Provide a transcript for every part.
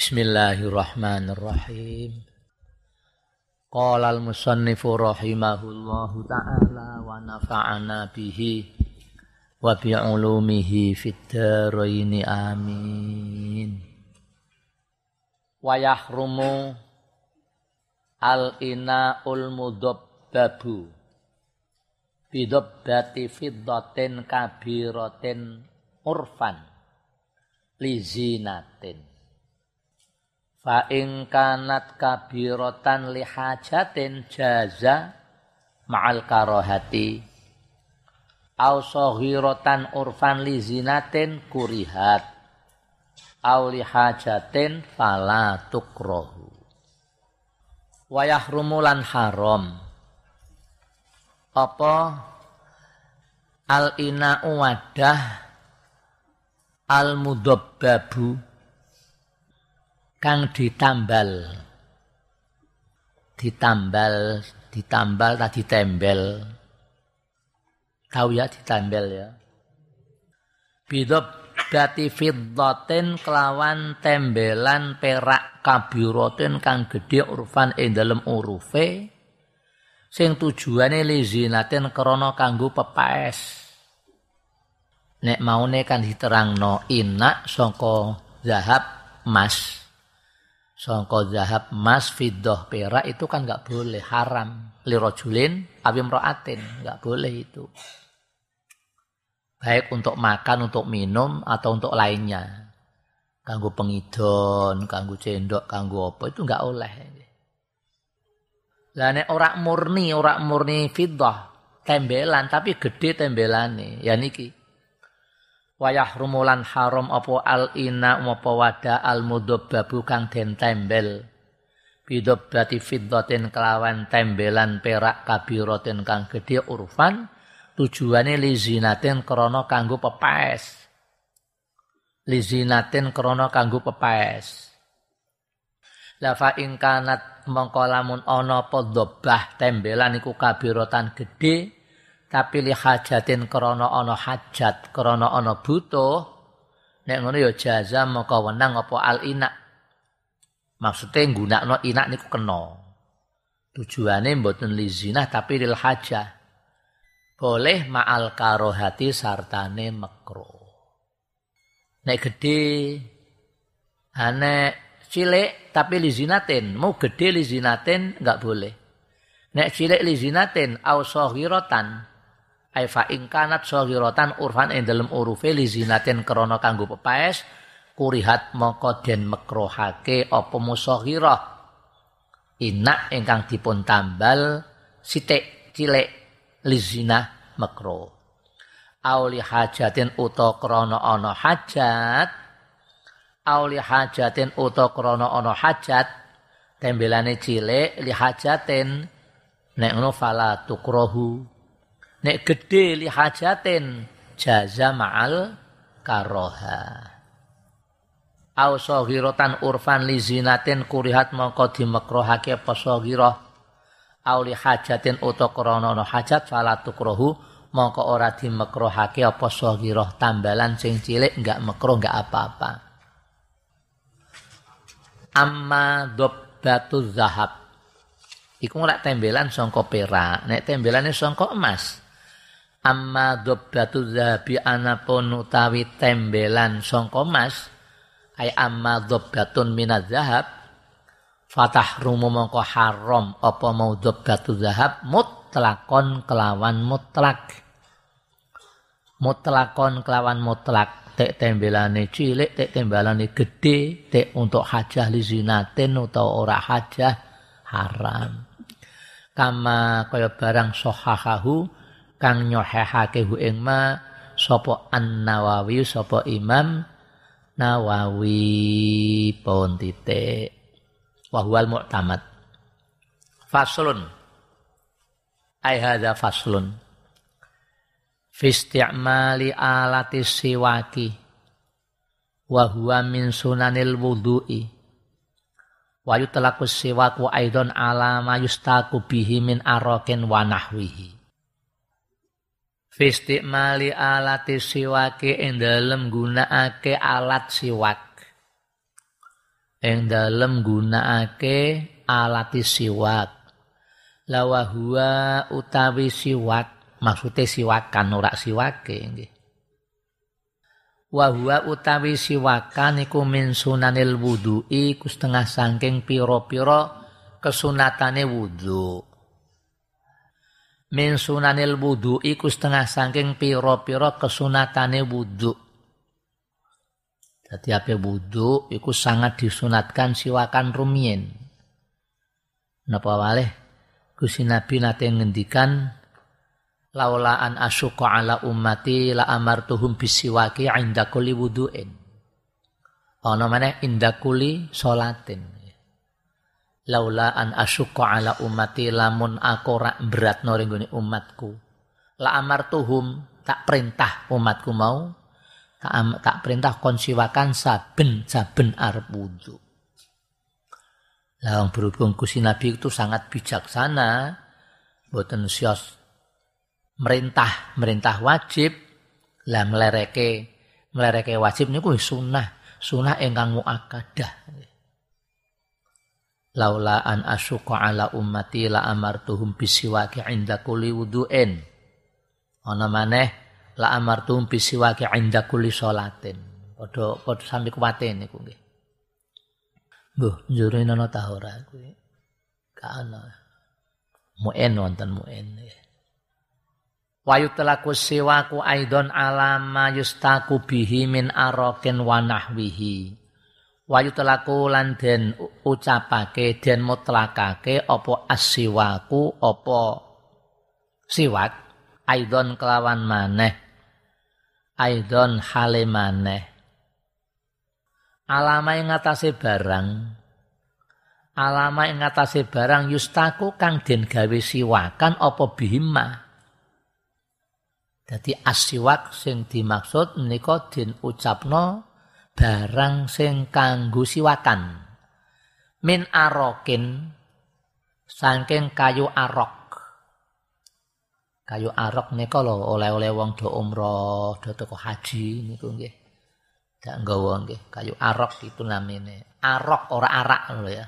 Bismillahirrahmanirrahim. Qala al-musannifu rahimahullahu ta'ala wa nafa'ana bihi wa bi ulumihi fid dharain amin. Wa yahrumu al-ina'ul mudabbabu bidabbati fiddatin kabiratin urfan lizinatin Fa ing kanat kabiratan li hajatin jaza ma'al karohati au saghiratan urfan li zinatin kurihat. Au li hajatin fala tukrahu wa yahrumulan haram. Apa? Al ina wadah al mudabbabu kang ditambal. Ditambal ditambal tadi tembel tahu ya ditambal ya? Bidob dati fiddatin kelawan tembelan perak kabirotin kang gede urfan ing dalem urufe sing tujuane lizinatin krana kanggo pepaes. Nek maune kan diterangno inak saka zahab emas songko zahab emas fiddah perak itu kan nggak boleh haram. Lirojulin awim roatin nggak boleh itu. Baik untuk makan untuk minum atau untuk lainnya. Kanggo pengidon kanggo cendok kanggo apa itu nggak oleh. Lah nek ora murni ora murni fiddah tembelan tapi gede tembelane ya niki wayah rumulan haram apa al ina apa wada al mudabbabu kang den tembel. Bidobbati fiddatin kelawan tembelan perak kabiratin kang gedhe urfan tujuane lizinatin krana kanggo pepaes. Lizinatin krana kanggo pepaes. La fa ing kanat mongko lamun ana apa tembelan iku kabiratan gedhe tapi li hajatin krana ana hajat krana ana butuh nek ngono ya jaza maka wenang apa al ina maksude nggunakno inak niku kena. Tujuane mboten li zina tapi lil hajah. Boleh ma'al karohati sartane makro. Nek gede ane cilik tapi li zinatin. Mau gede li zinatin enggak boleh. Nek cilik li zinatin au saghiratan ai fa ing kanat saghiratan urfan ing dalem urufe li krana kanggo pepaes kurihat moko den makrohake apa musaghirah inak ingkang dipun tambal sithik cilik li zina makro auli hajatin uta krana ana hajat auli hajatin uta krana ana hajat tembelane cilik li hajatin nek ngono fala tukrohu Nek gede li hajatin jaza ma'al karoha. Au sogirotan urfan li zinatin kurihat mongko dimekrohake apa sogiroh. Au li hajatin kronono hajat falatukrohu mongko ora dimekrohake apa sogiroh tambalan sing cilik enggak mekroh enggak apa-apa. Amma dobbatu zahab. Iku ora tembelan songko perak, nek tembelannya songko emas amma dobbatu zahabi anapun utawi tembelan songko mas ay amma dobbatun minaz zahab fatah rumu mongko haram apa mau dobbatu zahab? Mutlakon kelawan mutlak. Mutlakon kelawan mutlak. Tek tembelane cilik tek tembelane gede tek untuk hajah li zinatin utawa ora hajah haram. Kama kaya barang sohahahu kang nyohehake hu ing ma sapa An-Nawawi sapa Imam Nawawi. Pun titik. Wa huwal mu'tamad. Faslun. Ai hadza faslun. Fi isti'mali alati siwaki. Wa huwa min sunanil wudu'i. Wa yutlaqu siwaku aidon ala ma yustaku bihi min arakin wa Fistikmali alati siwake ing dalem gunakake alat siwak. ing dalem gunakake alat siwak. Lawahua utawi siwak maksudnya siwakan ora siwake nggih. Wa utawi siwakan iku min sunanil wudu'i iku setengah saking pira-pira kesunatane wudu min sunanil wudu iku setengah saking pira-pira kesunatane wudu. Dadi ape wudu iku sangat disunatkan siwakan rumien. Napa waleh Gusti Nabi nate ngendikan laula an asyqa ala ummati la amartuhum bisiwaki inda kulli wudu'in. Ana maneh inda kulli salatin laula an asyqa ala ummati lamun aku rak beratno ring umatku. La amartuhum tak perintah umatku mau tak, tak perintah konsiwakan saben saben arep wudu lah berhubung Gusti Nabi itu sangat bijaksana boten sios merintah merintah wajib lah melereke melereke wajib niku sunnah sunnah ingkang muakkadah laula an asyqa ala ummati la amartuhum bisiwaki inda kulli wudu'in. Ana maneh la amartuhum bisiwaki inda kulli salatin padha padha sampe kuwate niku nggih. Mbah njure ana ta ora kuwi ka ana. Muen wonten muen nggih. Wayu telaku siwaku aidon alama yustaku bihi min arokin wa nahwihi. Wayu telaku lan den ucapake den mutlakake opo asiwaku opo siwak aidon kelawan maneh aidon hale maneh. Alama ing atase barang alama ing atase barang yustaku kang den gawe siwakan opo bihimah Jadi asiwak sing dimaksud menika din ucapno barang sing kanggo siwakan. Min arokin saking kayu arok. Kayu arok nika lho oleh-oleh wong do umroh, do teko haji niku nggih. Dak nggawa nggih, kayu arok itu namine. Arok ora arak lho ya.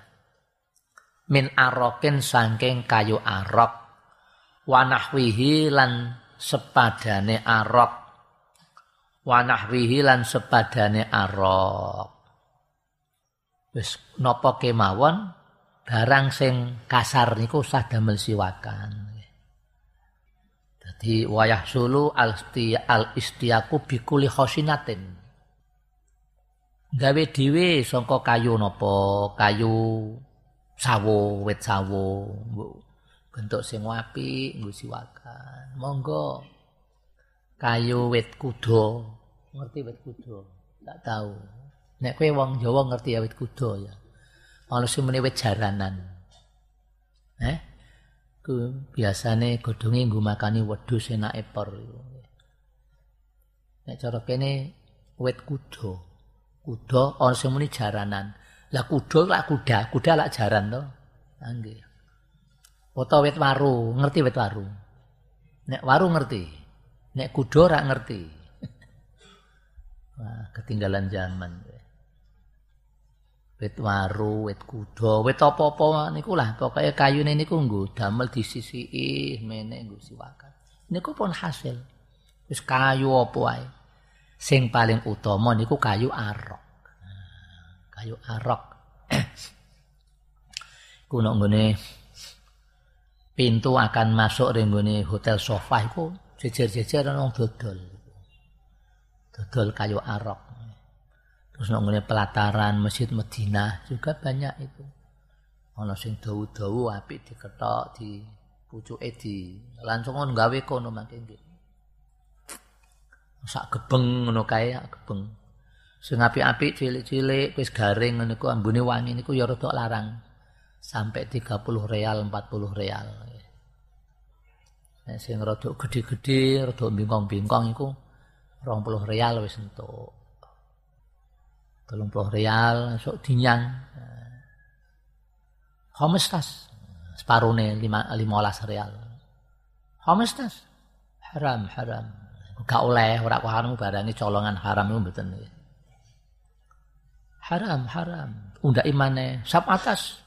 Min arokin saking kayu arok. Wanahwihi lan sepadane arok wanahwihi lan sepadane arok wis napa kemawon? Barang sing kasar niku usah damel siwakan. Dadi wayah sulu al al istiaku bikuli khosinatin. Gawe dhewe saka kayu napa? Kayu sawo wit sawo. Bentuk sing apik nggo siwakan. Monggo kayu wit kuda. Ngerti wit kuda? Tak tahu. Nek kowe wong Jawa ngerti ya wit kuda ya. Sing muni wit jaranan. Eh? Ku biasane godhonge nggo makani wedhus enake por nek cara kene wit kuda. Kuda ana sing muni jaranan. Lah kuda lak kuda kuda lak jaran to. Nggih Foto wit waru, ngerti wit waru. Nek waru ngerti. Nek kuda ora ngerti. Wah, ketinggalan zaman. Wit waru, wit kuda, wit apa-apa niku lah pokoke kayune niku nggo damel disisiki mene nggo siwakan. Niku pun hasil. Wis kayu apa wae. Sing paling utama niku kayu arok. kayu arok. Kuno nggone pintu akan masuk ringgone hotel sofa itu jejer-jejer ana dodol. Dodol kayu arok. Terus nang pelataran Masjid Madinah juga banyak itu. Ana sing dawu-dawu apik diketok di pucuke di langsung ngono gawe kono mangke nggih. Sak gebeng ngono kae gebeng. Sing apik-apik cilik-cilik wis garing ngono iku ambune wangi niku ya rada larang. sampai 30 real 40 real Nek sing rada gedhe-gedhe, rada bingkong-bingkong iku 20 real wis entuk. 30 real sok dinyang. Homes tas separone 15 real. Homes tas haram haram. Gak oleh ora kok haram barange colongan haram iku mboten. Haram haram. undak imane sap atas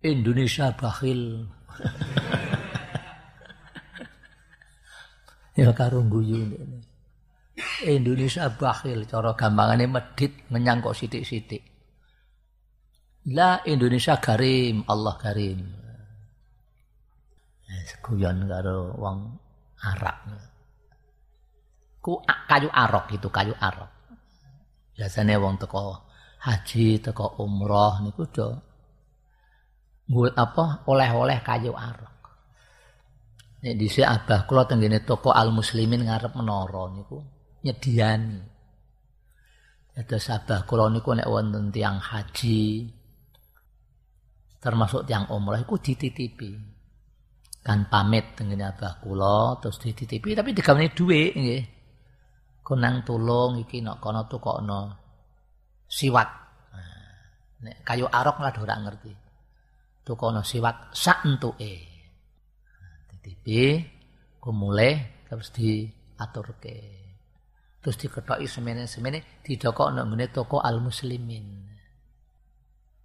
Indonesia bakhil ya. Karo guyu ini. Indonesia bakhil cara gampangane medit menyang kok sithik-sithik. La Indonesia karim Allah karim guyon karo wong Arab. Ku kayu arok itu kayu arok. Biasanya wong teko haji teko umroh niku do apa oleh-oleh kayu arok Nek dhisik abah kula tenggene toko Al Muslimin ngarep menara niku nyediani. Dados abah kula niku nek wonten tiyang haji termasuk tiang umrah iku dititipi. Kan pamit tenggene abah kula terus dititipi tapi digaweni dhuwit nggih. Konang tulung iki nek kono tukokno siwak. Nek kayu arok lah ora ngerti. Tukono siwak sak entuke. TV mulai terus diaturke. Terus diketoki semene-semene didokok nang ngene toko Al Muslimin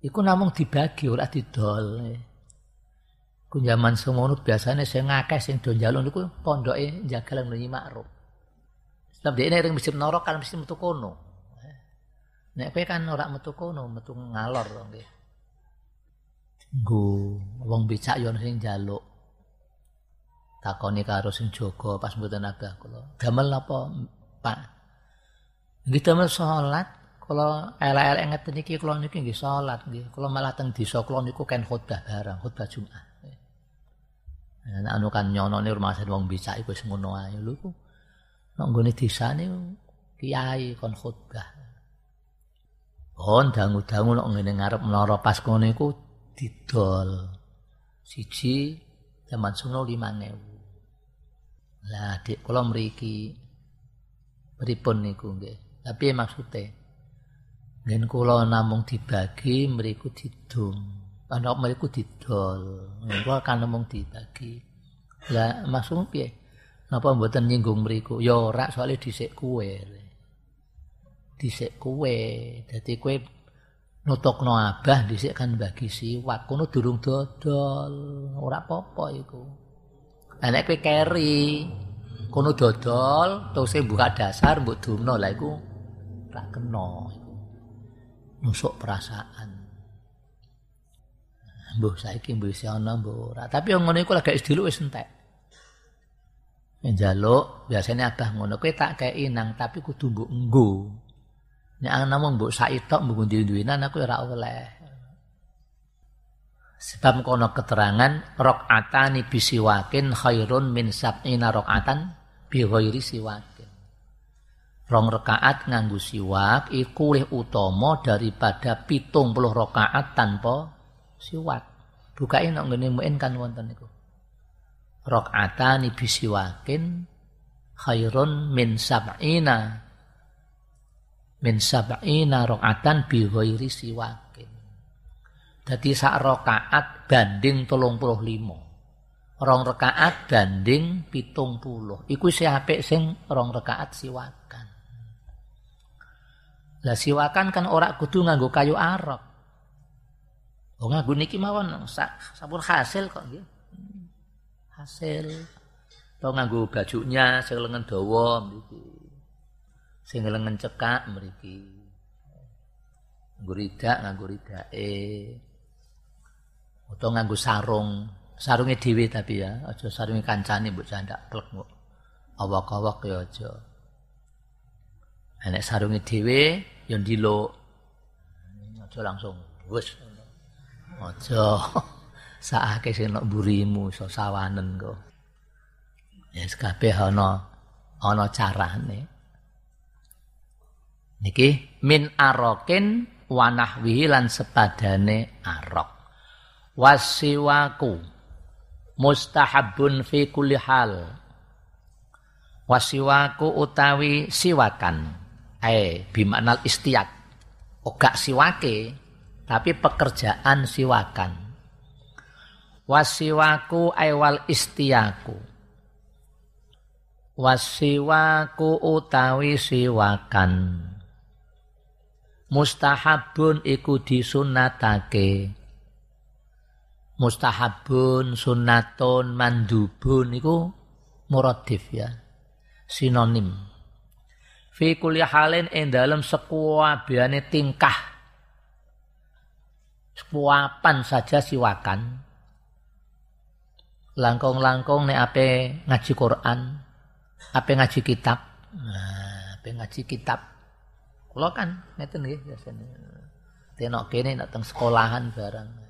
iku namung dibagi ora didol. Ku zaman semono biasane sing ngakeh sing do njaluk niku pondoke jagal nang makruf sebab dia ning masjid norok kan mesti metu kono. Nek kowe kan ora metu kono metu ngalor nggih. Nggo wong becak yo sing njaluk takoni karo sing jaga pas mboten abah kula. Damel napa, Pak? Nggih damel salat. Kula elek-elek ngeten iki kula niki nggih salat nggih. Kula malah teng desa kula niku ken khotbah barang, khotbah Jumat. Nah, anu kan nyonone rumah wong bisa iku wis ngono ae lho ku. Desane kiai kon khotbah. Kon dangu-dangu nek ngene ngarep menara pas kono iku didol. Siji zaman sono 5000. Lah adik kula mriki pripun niku nggih. Tapi maksude Ngen kula namung dibagi mriku didum. Ana mriku didol. Kula kan namung dibagi. Lah maksud piye? Napa mboten nyinggung mriku? Ya ora soalnya dhisik kuwe. Dhisik kuwe. Dadi kowe nutokno abah dhisik kan bagi siwak. Kono durung dodol. Ora apa-apa iku. Nek kowe keri, kono dodol, terus buka dasar mbok dumno lah iku ora kena. Nusuk perasaan. Mbah saiki mbok isi ana ora. Tapi yang ngono iku lagi sediluk wis entek. Njaluk biasanya abah ngono kowe tak kei nang tapi kudu mbok nggo. Nek ana mung mbok sak tok mbok duwe-duwenan aku ora oleh. Sebab kono keterangan rokatani bisiwakin khairun min sab'ina rokatan bi ghairi siwakin. Rong rakaat nganggo siwak iku luwih utama daripada pitung puluh rakaat tanpa siwak. Bukain nek ngene muin kan wonten niku. Rakaatani bisiwakin khairun min sab'ina min sab'ina rakaatan bi ghairi siwak. Jadi sak rakaat banding tolong puluh limo. Rong rakaat banding pitung puluh. Iku si apik sing rong rakaat siwakan. Lah siwakan kan ora kudu nganggo kayu arok. Oh nganggo niki mawon sabun hasil kok nggih. Hasil. To nganggo bajunya sing lengan dawa mriki. Sing lengan cekak mriki. Nganggo ridak nganggo ridake. Atau nganggo sarung, sarungnya dhewe tapi ya, aja sarunge kancane mbok jandak plek mbok. Awak-awak ya aja. Nek sarunge dhewe ya ndiluk. Aja langsung wis. Aja sakake sing nek burimu iso sawanen kok. Ya yes, kabeh ana ana carane. Niki min arokin wanahwihi lan sepadane arok wasiwaku mustahabun fi kulli hal. Wasiwaku utawi siwakan. Eh bimaknal istiak. Ogak siwake tapi pekerjaan siwakan. Wasiwaku aiwal istiaku. Wasiwaku utawi siwakan. Mustahabun iku disunatake mustahabun sunatun mandubun iku muradif ya. Sinonim. Fi kulli halin ing dalem sekuabehane tingkah. Sekuapan saja siwakan. Langkong-langkong nek ape ngaji Quran ape ngaji kitab. Nah ape ngaji kitab. Kula kan ngeten nggih biasane. Tenok kene teng sekolahan barang.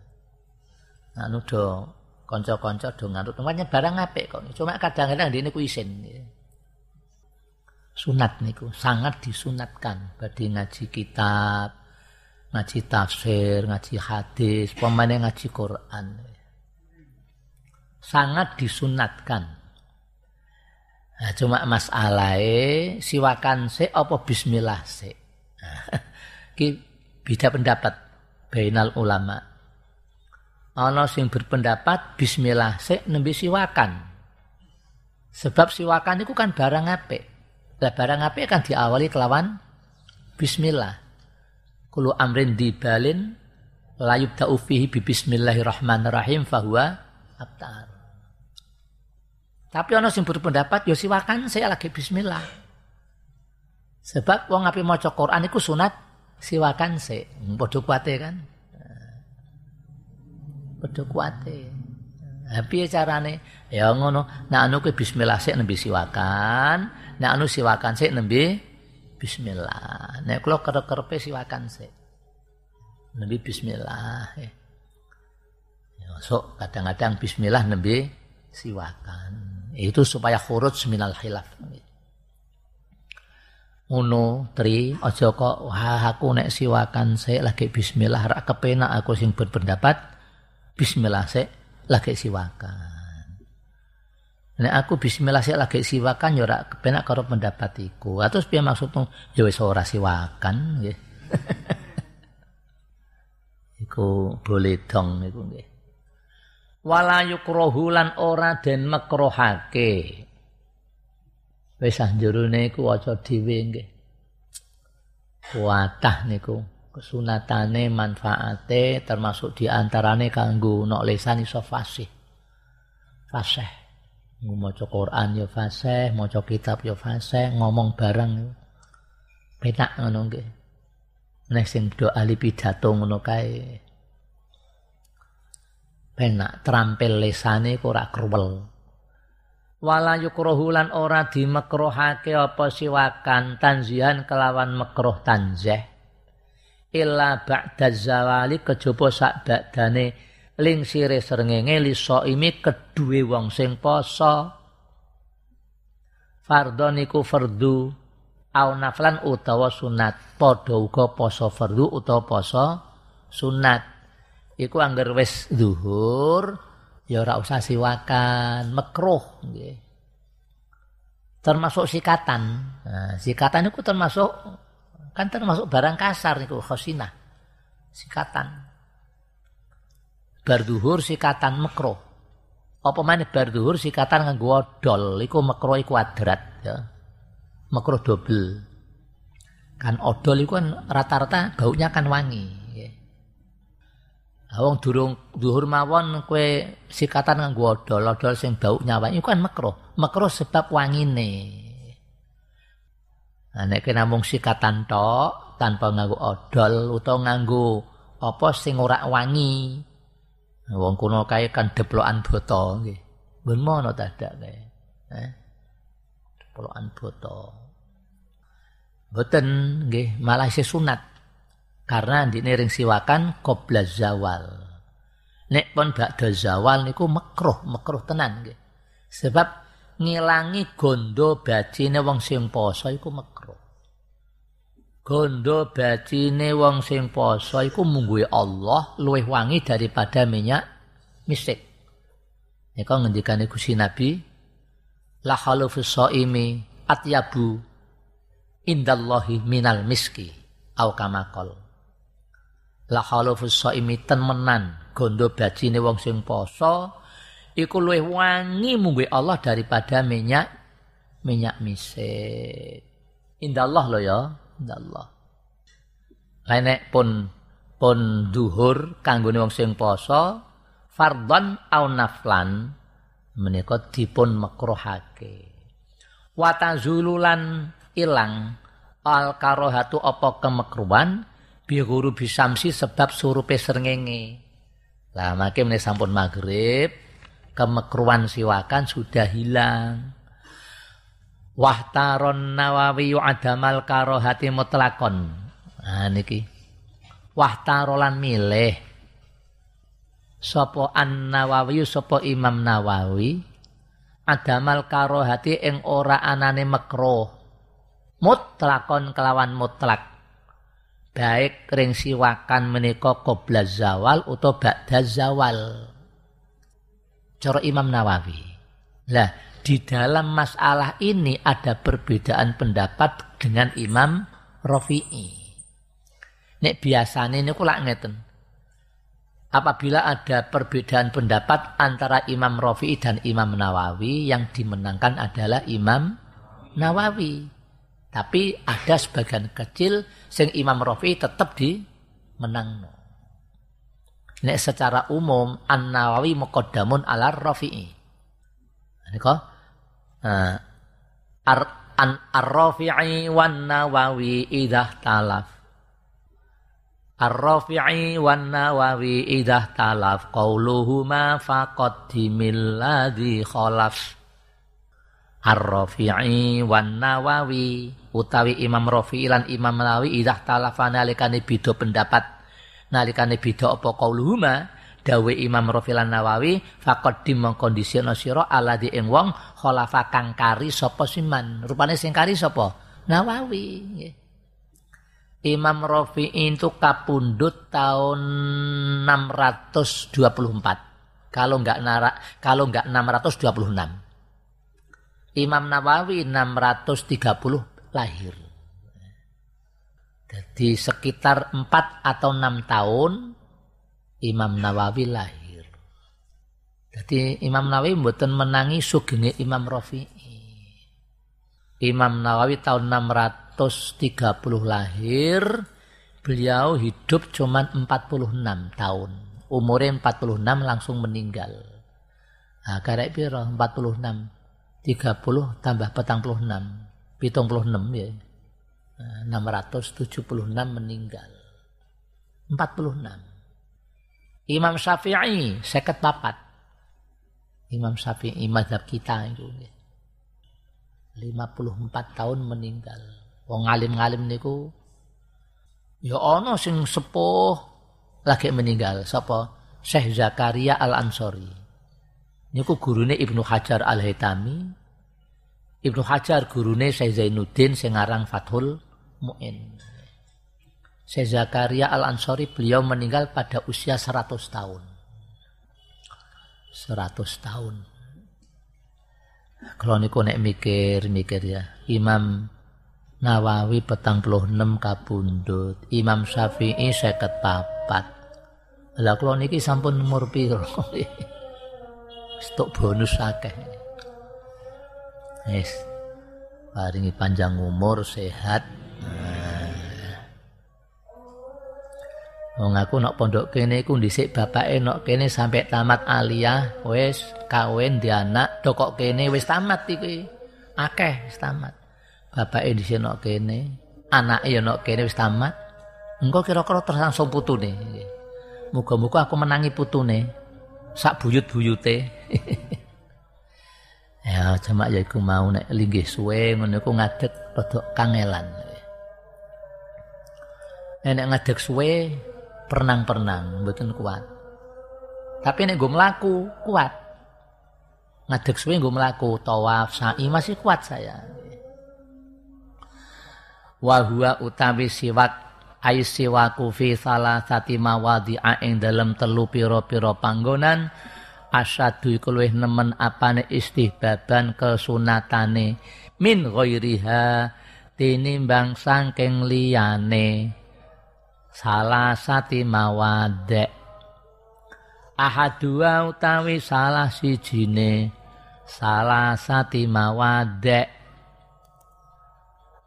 Anu do kanca-kanca do nganut tempatnya barang apik kok. Cuma kadang-kadang dene ku isin. Sunat niku sangat disunatkan bagi ngaji kitab, ngaji tafsir, ngaji hadis, pemane ngaji Quran. Sangat disunatkan. Nah, cuma masalahnya siwakan se apa bismillah se. Ki beda pendapat bainal ulama. Ana sing berpendapat bismillah sik nembe siwakan. Sebab siwakan itu kan barang apik. Lah barang apik kan diawali kelawan bismillah. Kulu amrin dibalin la yubda'u fihi bi bismillahirrahmanirrahim fahuwa abtar. Tapi ana sing berpendapat ya siwakan saya lagi bismillah. Sebab wong api maca Quran iku sunat siwakan se. Padha kuate kan. Padha kuate. Nah, piye carane? Ya ngono. Nek anu kuwi bismillah sik nembe siwakan, nek anu siwakan sik nembe bismillah. Nek kula kerep-kerepe siwakan sik. Nembe bismillah. Ya, so kadang-kadang bismillah nembe siwakan. Itu supaya khurut minal khilaf ngono tri aja kok wah aku nek siwakan sik lagi bismillah rak kepenak aku sing berpendapat bismillah sik. Lagi siwakan. Nek aku bismillah sik lagi siwakan ya rak kepenak karo pendapat iku terus piye maksudmu? Ya wis ora siwakan nggih. Iku boleh dong iku nggih. Wala yukrahu lan ora den makrohake wis anjurune iku aja dhewe nggih. Kuatah niku kesunatane manfaate termasuk diantarane kanggo nok lesan iso fasih. Fasih. Maca Quran ya fasih, maca kitab ya fasih, ngomong bareng penak ngono nggih. Nek sing do ahli pidato ngono kae. Penak trampil lesane kok ora kruwel wala yukrohu lan ora dimekrohake apa siwakan tanzihan kelawan mekroh tanzeh illa ba'da zawali kejaba sak badane. Ling sire srengenge li saimi kedue wong sing poso. Fardhon iku fardu. Au naflan utawa sunat. Padha uga poso fardu utawa poso sunat. Iku angger wis zuhur ya ora usah siwakan. Termasuk sikatan. Nah, sikatan itu termasuk kan termasuk barang kasar niku khosinah. Sikatan. Barduhur sikatan makruh. Apa maneh barduhur sikatan nganggo odol iku makruh iku adrat ya. Makruh double. Kan odol iku kan rata-rata baunya kan wangi. Wong durung dhuhur mawon kowe sikatan nganggo odol, odol sing bau nyawa iku kan makruh. Makruh sebab wangine. Nah nek namung sikatan tok tanpa nganggo odol utawa nganggo apa sing ora wangi. Wong kuno kae kan deplokan boto nggih. Mun mono dadak kae. Eh. Deplokan boto. Boten nggih, malah isih sunat. Karena ndine ring siwakan qabla zawal. Nek pun ba'da zawal niku makruh, makruh tenan nggih. Sebab ngilangi gondo bajine wong sing poso iku makruh. Gondo bajine wong sing poso iku mungguhe Allah luwih wangi daripada minyak misik. Nika ngendikane Gusti Nabi la halu fi shaimi atyabu indallahi minal miski au kamakol la khalafus saimi temenan gondo bajine wong sing poso iku luwih wangi mungguhe Allah daripada minyak minyak misik. Indallah lo ya, indallah. Lainnya pun pun duhur kanggone wong sing poso fardhon au naflan menika dipun makruhake. Wa tazululan ilang al karohatu apa kemekruan bi guru bisamsi sebab surupe srengenge. Lah makin sampun maghrib kemekruan siwakan sudah hilang. Wahtaron Nawawi adamal karohati mutlakon. Nah niki. Wahtarolan milih. Sopo an Nawawi sopo Imam Nawawi adamal karohati ing ora anane makruh. Mutlakon kelawan mutlak. Baik ring siwakan menika qabla zawal utawa ba'da zawal. Cara Imam Nawawi. Lah, di dalam masalah ini ada perbedaan pendapat dengan Imam Rafi'i. Nek biasanya ini kulak ngeten. Apabila ada perbedaan pendapat antara Imam Rafi'i dan Imam Nawawi, yang dimenangkan adalah Imam Nawawi. Tapi ada sebagian kecil sing Imam Rafi'i tetap di menang. Nek secara umum An Nawawi muqaddamun ala Rafi'i. Ini kok ar an ar-rafi'i wan nawawi idah talaf. Ar-rafi'i wan nawawi idah talaf qauluhuma faqaddimil ladzi khalaf. Ar-rafi'i wan nawawi utawi Imam Rafi'i lan Imam Nawawi idah talafana nalikane beda pendapat nalikane beda apa qauluhuma? Dawe Imam Rafilan Nawawi fakot dimengkondisiono sira di ing wong kholafa kang kari sapa siman. Rupane sing kari sapa? Nawawi. Imam Rafi itu kapundut tahun 624 kalau enggak nara kalau enggak 626 Imam Nawawi 630 lahir jadi sekitar 4 atau 6 tahun Imam Nawawi lahir. Jadi Imam Nawawi mboten menangi sugenge Imam Rafi'i. Imam Nawawi tahun 630 lahir, beliau hidup cuma 46 tahun. Umurnya 46 langsung meninggal. Nah, karek piro 46 30 tambah 46 76 ya. Nah, 676 meninggal. 46. Imam Syafi'i seket papat. Imam Syafi'i madhab kita itu. 54 tahun meninggal. Wong ngalim-ngalim niku ya ana sing sepuh lagi meninggal. Sapa? Syekh Zakaria Al-Ansori. Niku gurune Ibnu Hajar Al-Haytami. Ibnu Hajar gurune Syekh Zainuddin sing aran Fathul Mu'in. Syekh Zakaria Al-Ansori beliau meninggal pada usia 100 tahun. 100 tahun. Kalau niku nek mikir-mikir ya, Imam Nawawi petang puluh enam kabundut, Imam Syafi'i seket papat. Lah kalau niki sampun umur piro? Stok bonus akeh. Yes. Paringi panjang umur, sehat. Wong aku nok pondok kene iku dhisik bapake nok kene sampai tamat aliyah wis kawin di anak dokok kene wis tamat iki. Akeh wis tamat. Bapake dhisik nok kene, anake ya nok kene wis tamat. Engko kira-kira terus langsung putune. Muga-muga aku menangi putune. Sak buyut-buyute. ya cuma ya iku mau nek linggih suwe ngono iku ngadeg rada kangelan. Nek ngadeg suwe perenang-perenang mboten kuat. Tapi nek gue melaku kuat. Ngadeg suwe gue melaku tawaf sa'i masih kuat saya. Wa huwa utawi siwak ai siwaku fi salasati mawadi'a ing dalem telu pira-pira panggonan asyadu iku luwih nemen apane istihbaban kesunatane min ghairiha tinimbang sangking liyane salah sati mawade ahadua utawi salah sijine. Salah sati mawade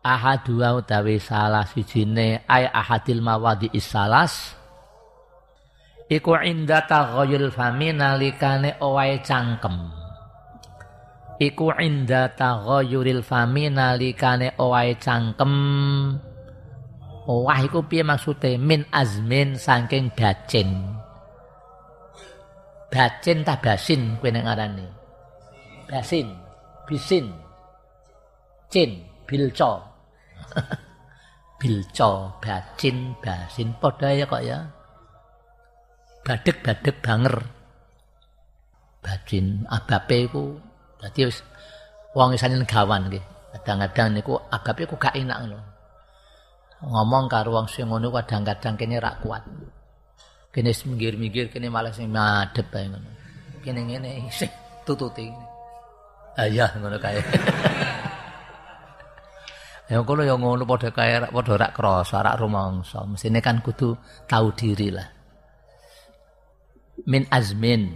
ahadua utawi salah sijine. Ay ahadil mawadi isalas. Iku inda taghayyul fami nalikane owae cangkem. Iku inda taghayyuril fami nalikane owae cangkem owah iku piye maksude min azmin saking bacin bacin ta basin kowe nek ngarani basin bisin cin bilco bilco, bacin, basin padha ya kok ya. Badek-badek banger. Bacin abape iku dadi wis wong isane gawan nggih. Kadang-kadang niku abape ku gak enak lho. Ngomong karo wong sing ngono kadang-kadang kene rak kuat. Kene minggir-minggir kene malah sing madhep bae ngono. Kene ngene sing tututi. Ayah ngono kae. Ya kono ya ngono padha kae padha rak krasa, rak rumangsa. Mesine kan kudu tahu diri lah. Min azmin.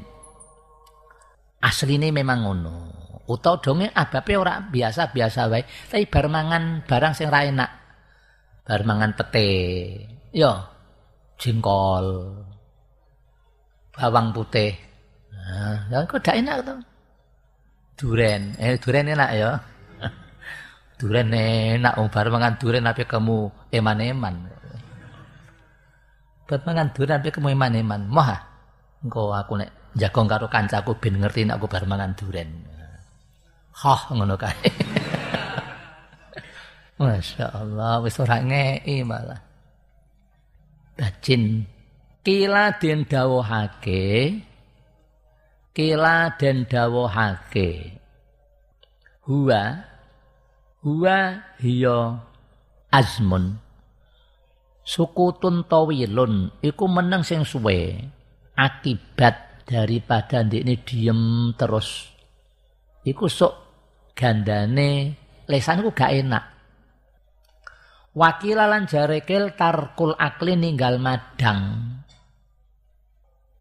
Asline memang ngono. Utawa donge abape ora biasa-biasa wae, tapi bar mangan barang sing ra enak. Bar mangan pete. Ya jengkol. Bawang putih. Nah, ya kok enak to. Duren, eh duren enak ya. Duren enak wong bar mangan duren ape kamu eman-eman. Bar mangan duren ape kamu eman-eman. Moh engko aku nek jagong karo kancaku ben ngerti nek aku bar mangan duren. Hah ngono kae. Masya Allah, wis ora ngei malah. Bacin kila den dawuhake kila den dawuhake huwa huwa hiya azmun. Sukutun tawilun iku meneng sing suwe akibat daripada ndekne diem terus. Iku sok gandane lesanku gak enak wakila lan jarekil tarkul akli ninggal madang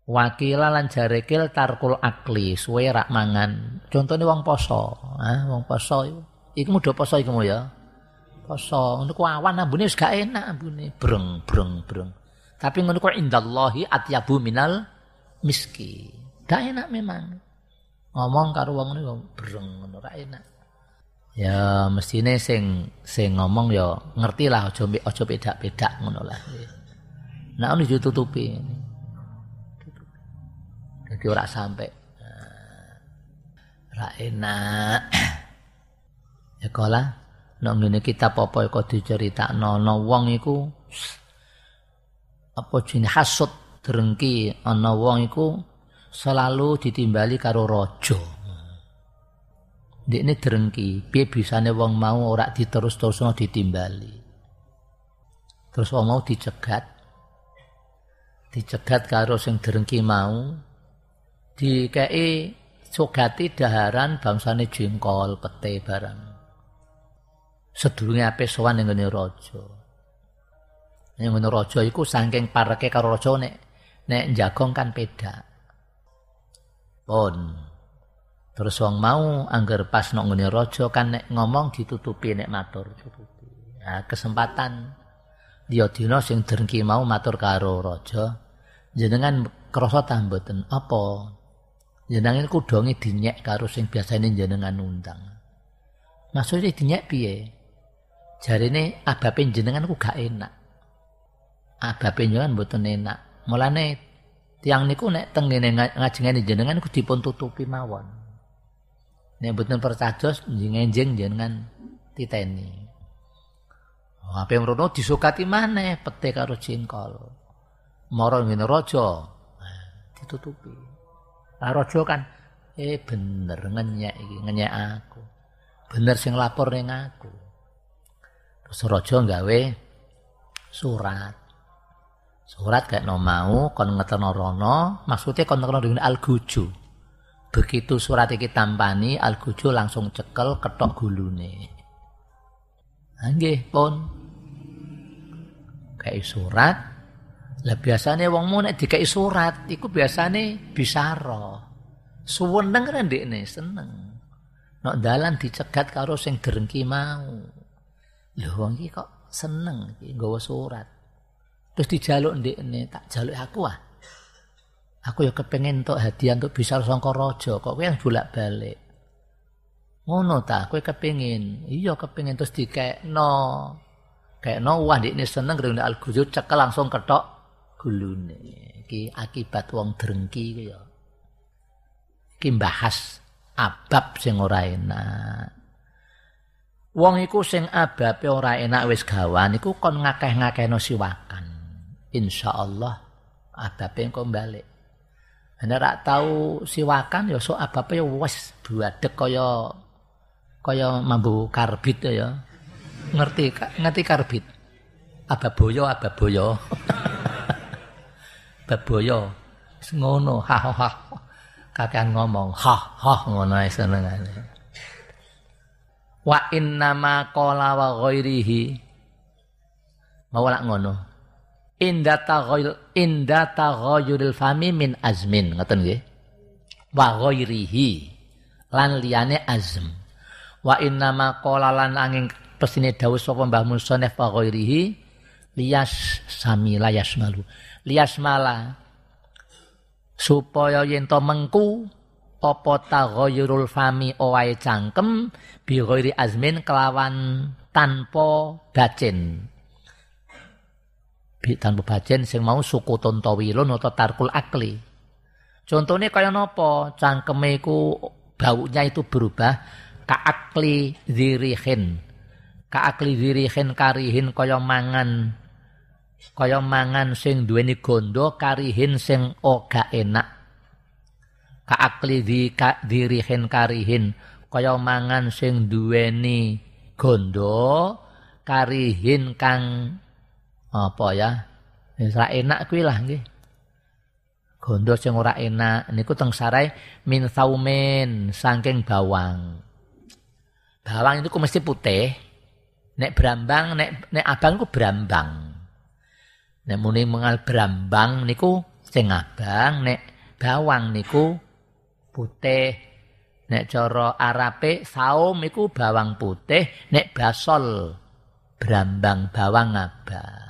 wakila lan jarekil tarkul akli suwe rak mangan contohnya wong poso ah wong poso Iku mudah poso iku ya. Poso ngono ku awan ambune wis gak enak ambune, breng breng breng. Tapi ngono ku indallahi atyabu minal miski. Gak enak memang. Ngomong karo wong niku breng ngono enak. Ya mestine sing sing ngomong ya ngerti lah aja aja bedak-bedak ngono lah. Nah ini ditutupi. Jadi ora sampai. Ra enak. Ya kala nek ngene kitab apa iku diceritakno ana wong iku apa jenenge hasud drengki ana wong iku selalu ditimbali karo raja. Ndekne drengki, piye bisane wong mau ora diterus-terusno ditimbali. Terus wong mau dicegat. Dicegat karo sing drengki mau dikei sogati daharan bangsane jengkol, pete barang sedurunge ape sowan ning ngene raja. Ning ngene raja iku saking pareke karo raja nek nek jagong kan beda. Pun. Terus wong mau angger pas nang ngene raja kan nek ngomong ditutupi nek matur. Nah, kesempatan dia dina sing drengki mau matur karo raja jenengan krasa ta mboten apa jenengan kudonge dinyek karo sing biasane jenengan undang maksudnya dinyek piye jarine abape jenengan ku gak enak. Abape jenengan mboten enak. Mulane tiang niku nek tengene ngajengane jenengan ku dipun tutupi mawon. Nek mboten percajos jenengan titeni. Oh, apa yang rono disukati mana pete karo jengkol. Moro ngene raja ditutupi. Lah raja kan eh bener ngenyek iki ngenyek aku. Bener sing lapor ning aku. Terus raja gawe surat. Surat kayak no mau kon ngeterno rono, maksudnya kon ngeterno dengan alguju. Begitu surat iki tampani, alguju langsung cekel ketok gulune. Nggih, pun. Kayak surat. Lah biasane wong mu nek dikai surat, iku biasane bisara. Suweneng kan ndekne seneng. Nek dalan dicegat karo sing derengki mau. Lho wong iki kok seneng iki surat. Terus dijaluk ndekne, tak jaluk aku ah. Aku ya kepengen untuk hadiah untuk bisa sangka raja, kok yang bolak-balik. Ngono ta, kowe kepengin. Iya kepengin terus dikekno. Kekno wah ndekne seneng ngene al-ghuyud cekel langsung ketok gulune. Iki akibat wong drengki ya. Iki bahas abab sing ora enak. Wong iku sing ababe ora enak wis gawan iku kon ngakeh-ngakehno siwakan. Insyaallah ababe engko balik. Anda rak tahu siwakan ya so ababe ya wis buadek kaya kaya mambu karbit ya. Ngerti ngerti karbit. Ababoyo ababoyo. Baboyo. Ngono ha ha. Kakean ngomong ha ha ngono ae senengane. wa innama qala wa ghairihi mawala ngono inda taghayyul inda taghayyuril fami min azmin. Ngoten nggih? Wa ghairihi lan liyane azm. Wa innama qala lan angin pesine dawuh sapa Mbah Musonef wa ghairihi liyas samila yasmalu. Liyasmala supaya yen to mengku apa taghayyurul fami owae cangkem bi ghairi azmin kelawan tanpa bacin bi tanpa bacin sing mau suku tontawilun atau tarkul akli. Contohnya kaya napa? Cangkeme iku baunya itu berubah ka akli zirihin. Ka akli zirihin karihin kaya mangan. Kaya mangan sing duweni gondo karihin sing ora enak. Kaakli di ka, dirihin karihin kaya mangan sing duweni gondo karihin kang apa ya? Wis enak kuwi lah nggih. Gondo sing ora enak niku teng sarai min saumen saking bawang. Bawang itu mesti putih. Nek brambang nek nek abang ku brambang. Nek muni mengal brambang niku sing abang nek bawang niku putih. Nek cara Arabe saum iku bawang putih, nek basol brambang bawang abang.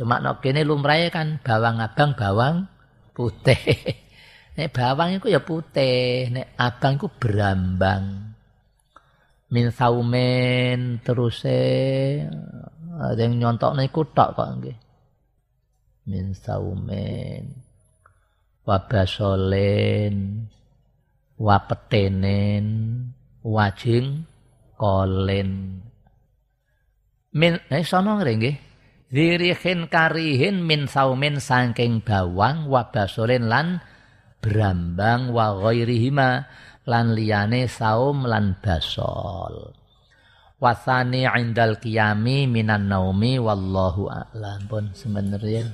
Cuma nek kene lumrahe kan bawang abang bawang putih. nek bawang ya putih, nek abang iku brambang. Min saumen teruse ada yang nyontok niku tok kok nggih. Min saumen wabasolen wapetenen wajing kolen min eh sono nggih dirihin karihin min saumin saking bawang wabasolen lan brambang wa ghairihima lan liyane saum lan basol. Wasani indal qiyami minan naumi wallahu a'lam. Pun sebenarnya